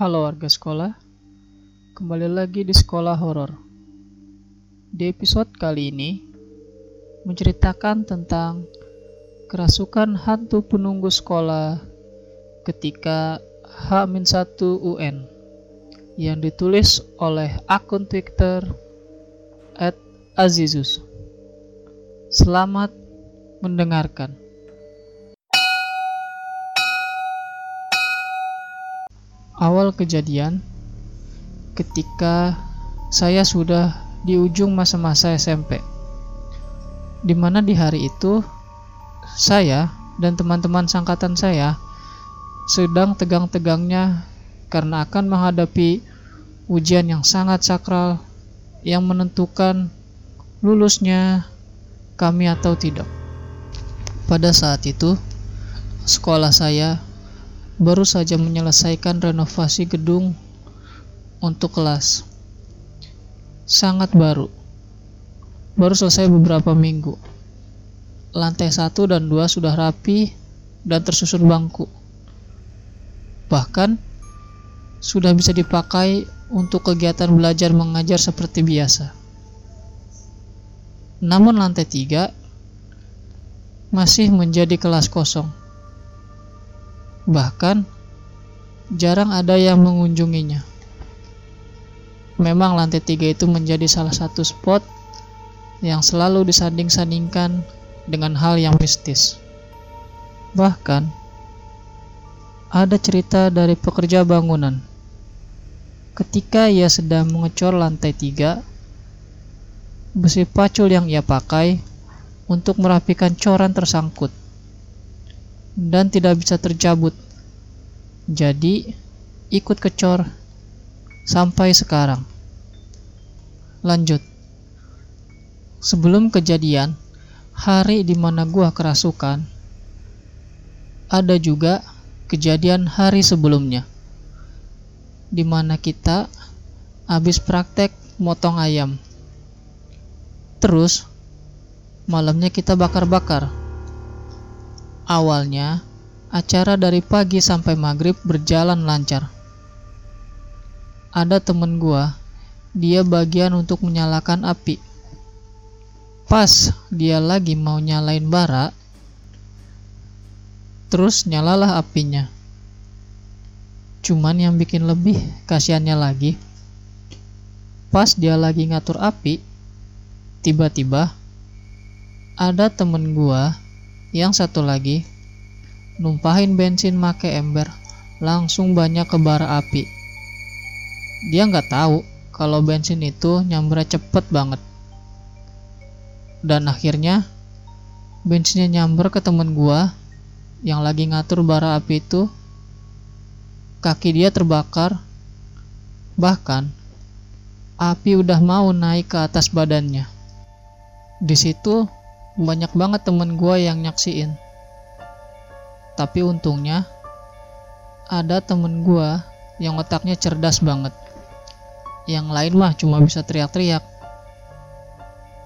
Halo warga sekolah, kembali lagi di sekolah horor. Di episode kali ini, menceritakan tentang kerasukan hantu penunggu sekolah ketika H-1 UN yang ditulis oleh akun Twitter Azizus. Selamat mendengarkan. Awal kejadian ketika saya sudah di ujung masa-masa SMP. Di mana di hari itu saya dan teman-teman sangkatan saya sedang tegang-tegangnya karena akan menghadapi ujian yang sangat sakral yang menentukan lulusnya kami atau tidak. Pada saat itu, sekolah saya baru saja menyelesaikan renovasi gedung untuk kelas. Sangat baru. Baru selesai beberapa minggu. Lantai satu dan dua sudah rapi dan tersusun bangku. Bahkan sudah bisa dipakai untuk kegiatan belajar mengajar seperti biasa. Namun lantai tiga masih menjadi kelas kosong Bahkan jarang ada yang mengunjunginya. Memang lantai tiga itu menjadi salah satu spot yang selalu disanding-sandingkan dengan hal yang mistis. Bahkan ada cerita dari pekerja bangunan. Ketika ia sedang mengecor lantai tiga, besi pacul yang ia pakai untuk merapikan coran tersangkut dan tidak bisa tercabut. Jadi, ikut kecor sampai sekarang. Lanjut. Sebelum kejadian, hari di mana gua kerasukan, ada juga kejadian hari sebelumnya. Di mana kita habis praktek motong ayam. Terus, malamnya kita bakar-bakar Awalnya, acara dari pagi sampai maghrib berjalan lancar. Ada temen gua, dia bagian untuk menyalakan api. Pas dia lagi mau nyalain bara, terus nyalalah apinya. Cuman yang bikin lebih kasihannya lagi, pas dia lagi ngatur api, tiba-tiba ada temen gua yang satu lagi, numpahin bensin make ember, langsung banyak ke bara api. Dia nggak tahu kalau bensin itu nyamber cepet banget. Dan akhirnya, bensinnya nyamber ke temen gua yang lagi ngatur bara api itu. Kaki dia terbakar, bahkan api udah mau naik ke atas badannya. Di situ banyak banget temen gue yang nyaksiin. Tapi untungnya ada temen gue yang otaknya cerdas banget. Yang lain mah cuma bisa teriak-teriak.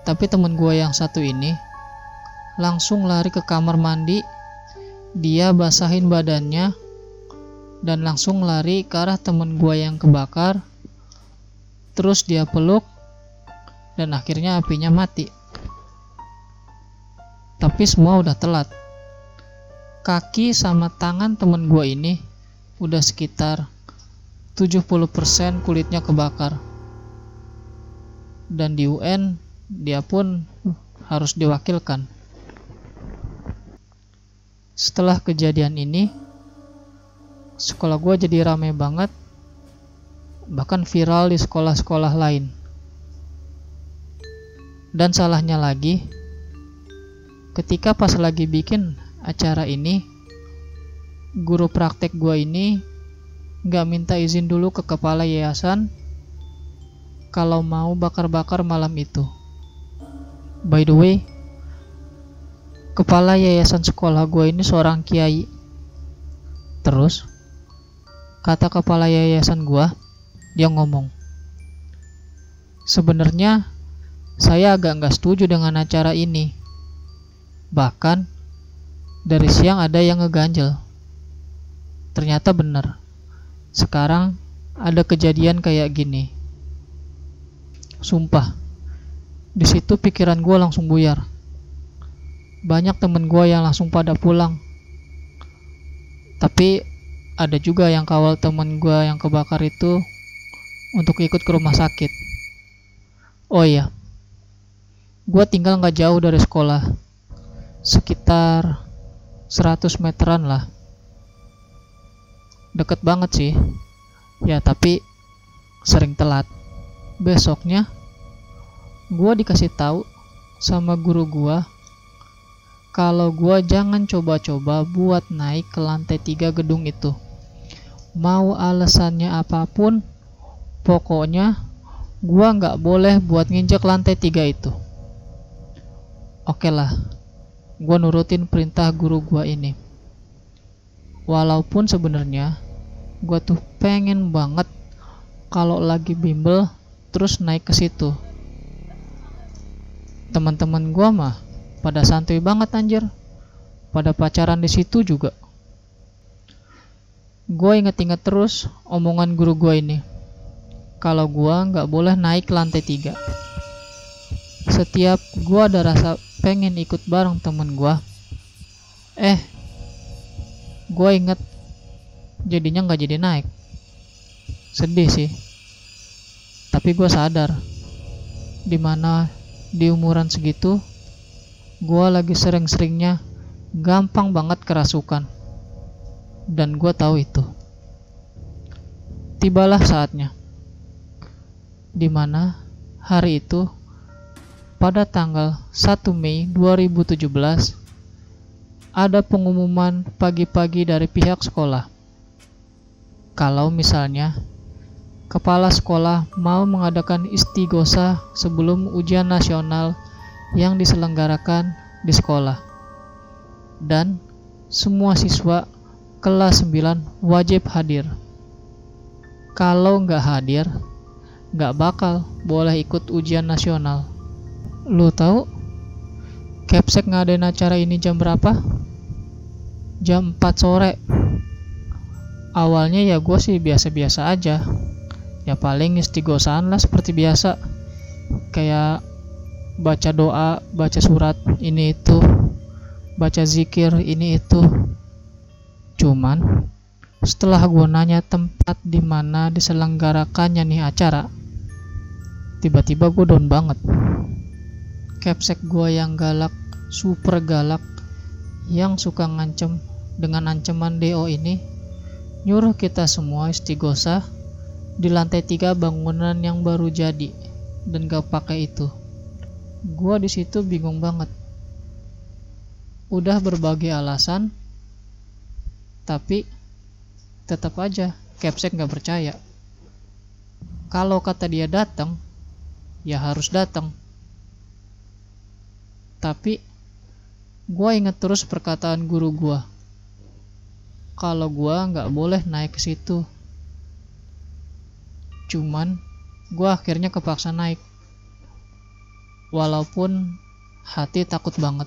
Tapi temen gue yang satu ini langsung lari ke kamar mandi dia basahin badannya dan langsung lari ke arah temen gue yang kebakar terus dia peluk dan akhirnya apinya mati tapi semua udah telat. Kaki sama tangan temen gue ini udah sekitar 70% kulitnya kebakar. Dan di UN dia pun harus diwakilkan. Setelah kejadian ini, sekolah gue jadi rame banget, bahkan viral di sekolah-sekolah lain. Dan salahnya lagi, ketika pas lagi bikin acara ini guru praktek gua ini nggak minta izin dulu ke kepala yayasan kalau mau bakar-bakar malam itu. By the way kepala yayasan sekolah gua ini seorang kiai. Terus kata kepala yayasan gua dia ngomong sebenarnya saya agak nggak setuju dengan acara ini Bahkan dari siang ada yang ngeganjel. Ternyata benar. Sekarang ada kejadian kayak gini. Sumpah, di situ pikiran gue langsung buyar. Banyak temen gue yang langsung pada pulang. Tapi ada juga yang kawal temen gue yang kebakar itu untuk ikut ke rumah sakit. Oh iya, gue tinggal nggak jauh dari sekolah, sekitar 100 meteran lah. Deket banget sih, ya tapi sering telat. Besoknya, gue dikasih tahu sama guru gue kalau gue jangan coba-coba buat naik ke lantai tiga gedung itu. Mau alasannya apa pun, pokoknya gue nggak boleh buat nginjek lantai tiga itu. Oke lah, gue nurutin perintah guru gue ini. Walaupun sebenarnya gue tuh pengen banget kalau lagi bimbel terus naik ke situ. Teman-teman gue mah pada santuy banget anjir pada pacaran di situ juga gue inget-inget terus omongan guru gue ini kalau gue nggak boleh naik lantai tiga setiap gue ada rasa pengen ikut bareng temen gue eh gue inget jadinya nggak jadi naik sedih sih tapi gue sadar di mana di umuran segitu gue lagi sering-seringnya gampang banget kerasukan. Dan gue tahu itu. Tibalah saatnya. Di mana hari itu pada tanggal 1 Mei 2017 ada pengumuman pagi-pagi dari pihak sekolah. Kalau misalnya kepala sekolah mau mengadakan istighosah sebelum ujian nasional yang diselenggarakan di sekolah. Dan semua siswa kelas 9 wajib hadir. Kalau nggak hadir, nggak bakal boleh ikut ujian nasional. Lu tahu Capsek ngadain acara ini jam berapa? Jam 4 sore. Awalnya ya gue sih biasa-biasa aja. Ya paling istighosahan lah seperti biasa. Kayak baca doa, baca surat ini itu, baca zikir ini itu. Cuman setelah gue nanya tempat di mana diselenggarakannya nih acara, tiba-tiba gue down banget. Capsek gue yang galak, super galak, yang suka ngancem dengan ancaman DO ini, nyuruh kita semua istighosa di lantai tiga bangunan yang baru jadi dan gak pakai itu. Gue di situ bingung banget. Udah berbagai alasan tapi tetap aja Capsek nggak percaya. Kalau kata dia datang ya harus datang tapi gue inget terus perkataan guru gue kalau gue nggak boleh naik ke situ cuman gue akhirnya kepaksa naik walaupun hati takut banget.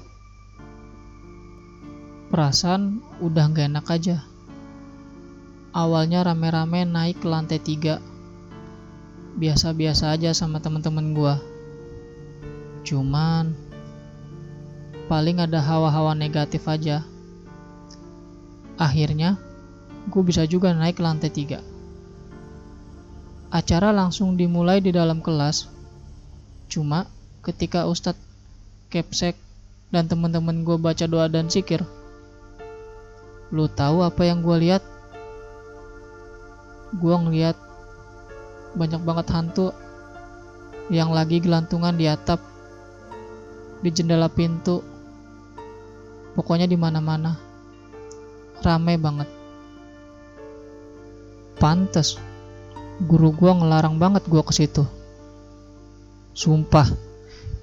Perasaan udah gak enak aja. Awalnya rame-rame naik ke lantai tiga. Biasa-biasa aja sama temen-temen gua. Cuman paling ada hawa-hawa negatif aja. Akhirnya, gue bisa juga naik ke lantai tiga. Acara langsung dimulai di dalam kelas. Cuma ketika Ustadz Kepsek dan teman-teman gue baca doa dan zikir. Lu tahu apa yang gue lihat? Gue ngeliat banyak banget hantu yang lagi gelantungan di atap, di jendela pintu, pokoknya di mana-mana. Rame banget. Pantes, guru gue ngelarang banget gue ke situ. Sumpah,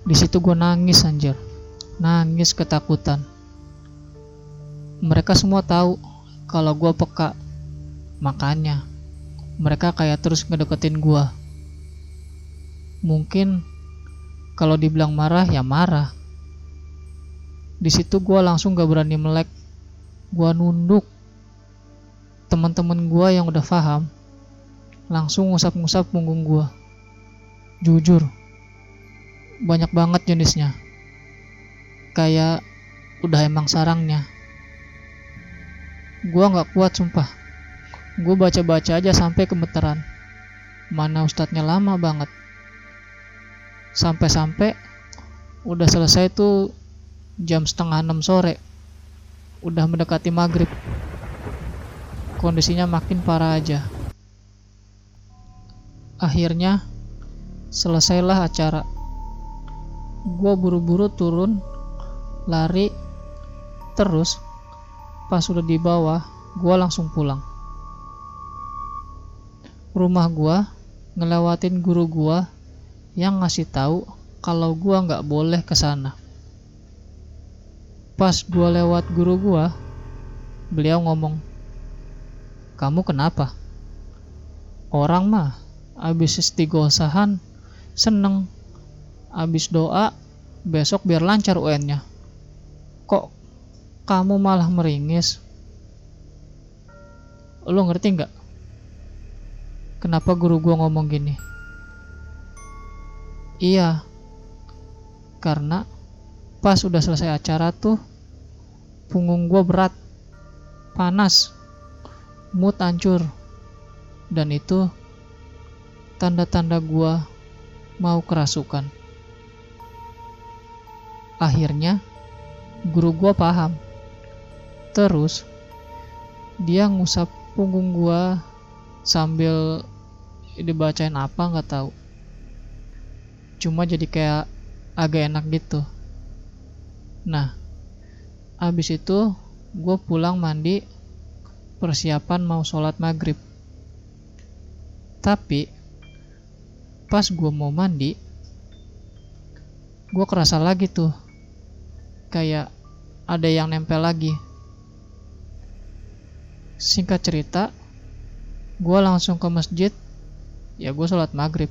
di situ gue nangis anjir. Nangis ketakutan. Mereka semua tahu kalau gue peka. Makanya mereka kayak terus ngedeketin gue. Mungkin kalau dibilang marah ya marah. Di situ gue langsung gak berani melek. Gue nunduk. Teman-teman gue yang udah paham langsung ngusap-ngusap punggung gua. Jujur, banyak banget jenisnya. Kayak udah emang sarangnya. Gua nggak kuat sumpah. Gue baca-baca aja sampai gemeteran. Mana ustadznya lama banget. Sampai-sampai udah selesai tuh jam setengah enam sore. Udah mendekati maghrib. Kondisinya makin parah aja. Akhirnya selesailah acara. Gue buru-buru turun, lari, terus pas udah di bawah, gue langsung pulang rumah gua ngelewatin guru gua yang ngasih tahu kalau gua nggak boleh ke sana. Pas gua lewat guru gua, beliau ngomong, "Kamu kenapa?" Orang mah abis istighosahan seneng, abis doa besok biar lancar UN-nya. Kok kamu malah meringis? Lo ngerti nggak? Kenapa guru gua ngomong gini? Iya, karena pas udah selesai acara tuh punggung gua berat, panas, mood hancur, dan itu tanda-tanda gua mau kerasukan. Akhirnya, guru gua paham. Terus, dia ngusap punggung gua sambil dibacain apa nggak tahu cuma jadi kayak agak enak gitu nah abis itu gue pulang mandi persiapan mau sholat maghrib. Tapi pas gue mau mandi gue kerasa lagi tuh. Kayak ada yang nempel lagi. Singkat cerita gue langsung ke masjid ya gue sholat maghrib.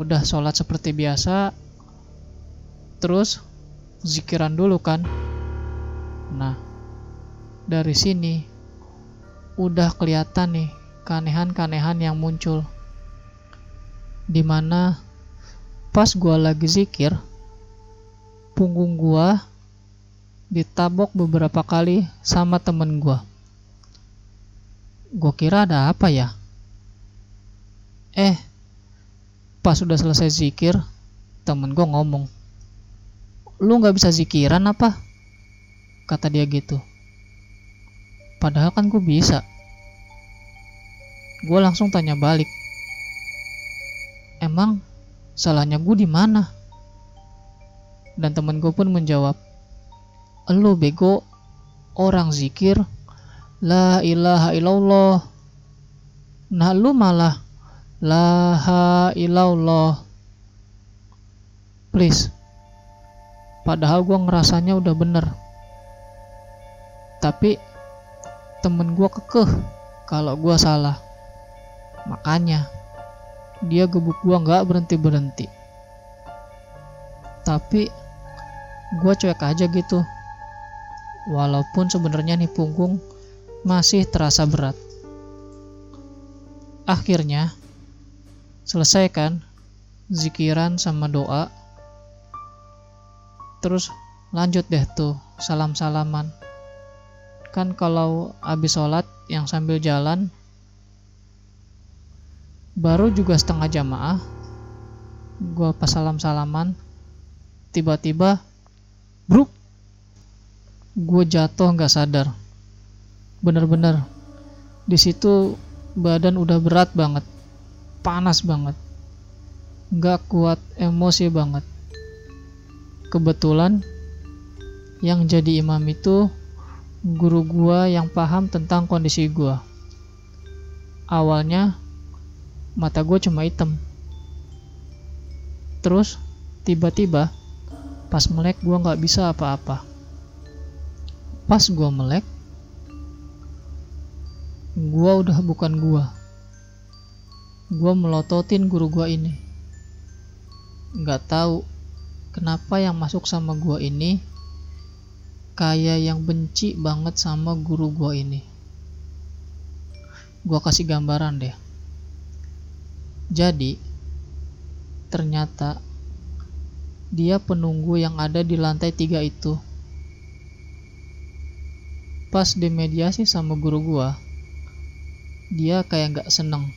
Udah sholat seperti biasa terus zikiran dulu kan. Nah dari sini udah kelihatan nih keanehan-keanehan yang muncul. Di mana pas gue lagi zikir punggung gue ditabok beberapa kali sama temen gue gue kira ada apa ya? Eh, pas sudah selesai zikir, temen gue ngomong, lu gak bisa zikiran apa? Kata dia gitu. Padahal kan gue bisa. Gue langsung tanya balik. Emang salahnya gue di mana? Dan temen gue pun menjawab, Lu bego, orang zikir, la ilaha illallah. Nah lu malah La ilallah please padahal gue ngerasanya udah bener. Tapi temen gue kekeh kalau gue salah. Makanya dia gebuk gue nggak berhenti berhenti tapi gue cuek aja gitu. Walaupun sebenarnya nih punggung masih terasa berat. Akhirnya selesai kan zikiran sama doa terus lanjut deh tuh salam-salaman. Kan kalau habis sholat yang sambil jalan baru juga setengah jamaah gua pas salam-salaman tiba-tiba bruk gue jatuh nggak sadar. Bener-bener di situ badan udah berat banget panas banget gak kuat emosi banget kebetulan yang jadi imam itu guru gua yang paham tentang kondisi gua. Awalnya mata gua cuma hitam. Terus tiba-tiba pas melek gua nggak bisa apa-apa. Pas gua melek gua udah bukan gua. Gue melototin guru gue ini. Nggak tahu kenapa yang masuk sama gue ini kayak yang benci banget sama guru gue ini gua kasih gambaran deh. Jadi, ternyata dia penunggu yang ada di lantai tiga itu. Pas dimediasi sama guru gua, dia kayak gak seneng.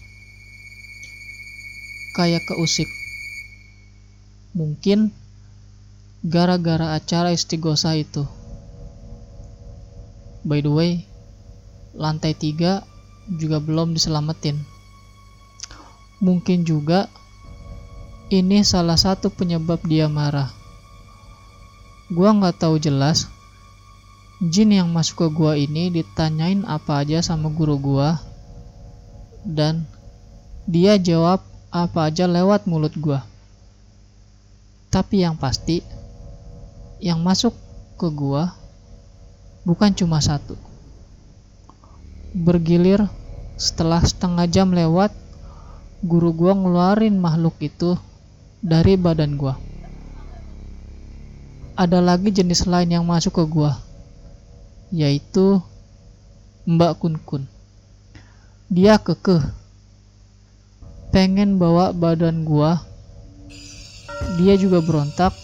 Kayak keusik. Mungkin gara-gara acara istighosah itu. By the way, lantai tiga juga belum diselamatin. Mungkin juga ini salah satu penyebab dia marah. Gua nggak tahu jelas. Jin yang masuk ke gua ini ditanyain apa aja sama guru gua dan dia jawab apa aja lewat mulut gua. Tapi yang pasti yang masuk ke gua bukan cuma satu. Bergilir setelah setengah jam lewat, guru gua ngeluarin makhluk itu dari badan gua. Ada lagi jenis lain yang masuk ke gua, yaitu Mbak Kun Kun. Dia kekeh, pengen bawa badan gua. Dia juga berontak,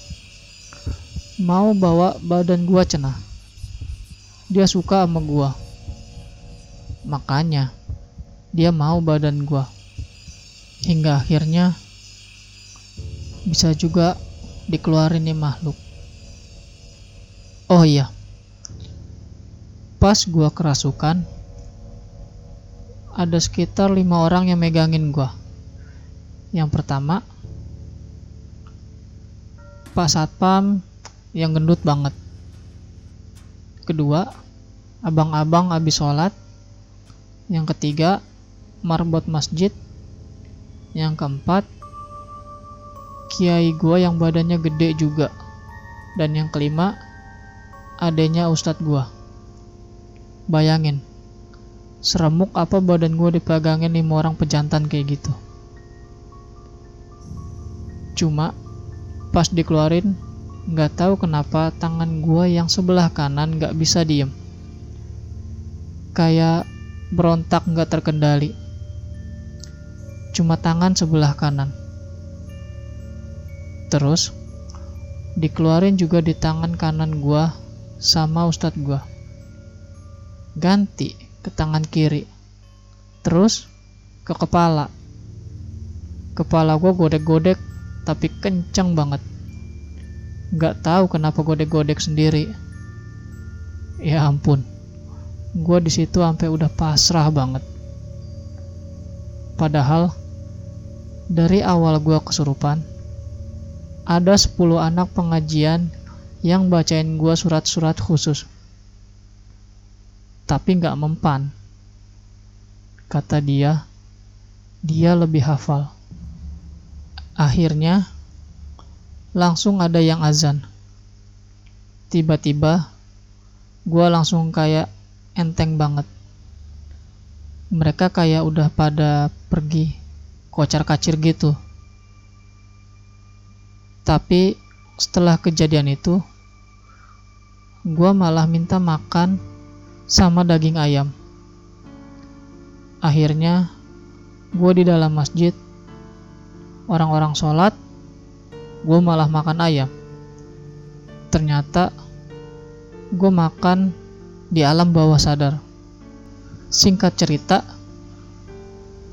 mau bawa badan gua cenah. Dia suka sama gua. Makanya dia mau badan gua. Hingga akhirnya bisa juga dikeluarin nih makhluk. Oh iya. Pas gua kerasukan ada sekitar lima orang yang megangin gua. Yang pertama Pak Satpam yang gendut banget. Kedua abang-abang habis sholat. Yang ketiga marbot masjid. Yang keempat kiai gua yang badannya gede juga. Dan yang kelima adanya ustadz gua. Bayangin seremuk apa badan gua dipegangin lima orang pejantan kayak gitu? Cuma pas dikeluarin Nggak tahu kenapa tangan gue yang sebelah kanan nggak bisa diem. Kayak berontak nggak terkendali. Cuma tangan sebelah kanan. Terus, dikeluarin juga di tangan kanan gue sama ustadz gue. Ganti ke tangan kiri. Terus, ke kepala. Kepala gue godek-godek tapi kenceng banget Gak tahu kenapa godek-godek sendiri. Ya ampun, gue di situ sampai udah pasrah banget. Padahal dari awal gue kesurupan, ada 10 anak pengajian yang bacain gue surat-surat khusus. Tapi gak mempan. Kata dia, dia lebih hafal. Akhirnya, langsung ada yang azan. Tiba-tiba, gue langsung kayak enteng banget. Mereka kayak udah pada pergi, kocar kacir gitu. Tapi setelah kejadian itu, gue malah minta makan sama daging ayam. Akhirnya, gue di dalam masjid, orang-orang sholat, gue malah makan ayam. Ternyata gue makan di alam bawah sadar. Singkat cerita,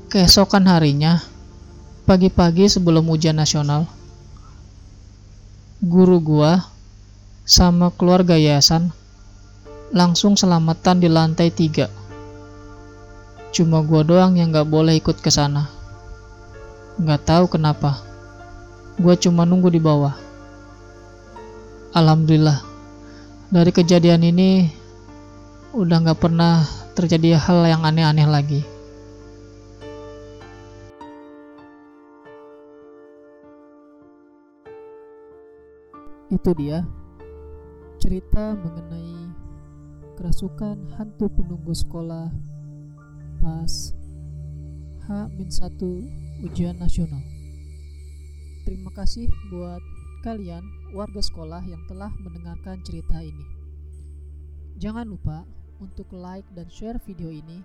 keesokan harinya, pagi-pagi sebelum ujian nasional, guru gue sama keluarga yayasan langsung selamatan di lantai tiga. Cuma gue doang yang gak boleh ikut ke sana. Gak tahu kenapa gue cuma nunggu di bawah. Alhamdulillah, dari kejadian ini udah gak pernah terjadi hal yang aneh-aneh lagi. Itu dia cerita mengenai kerasukan hantu penunggu sekolah pas H-1 ujian nasional. Terima kasih buat kalian warga sekolah yang telah mendengarkan cerita ini. Jangan lupa untuk like dan share video ini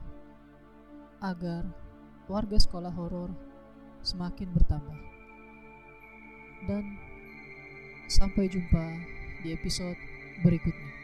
agar warga sekolah horor semakin bertambah. Dan sampai jumpa di episode berikutnya.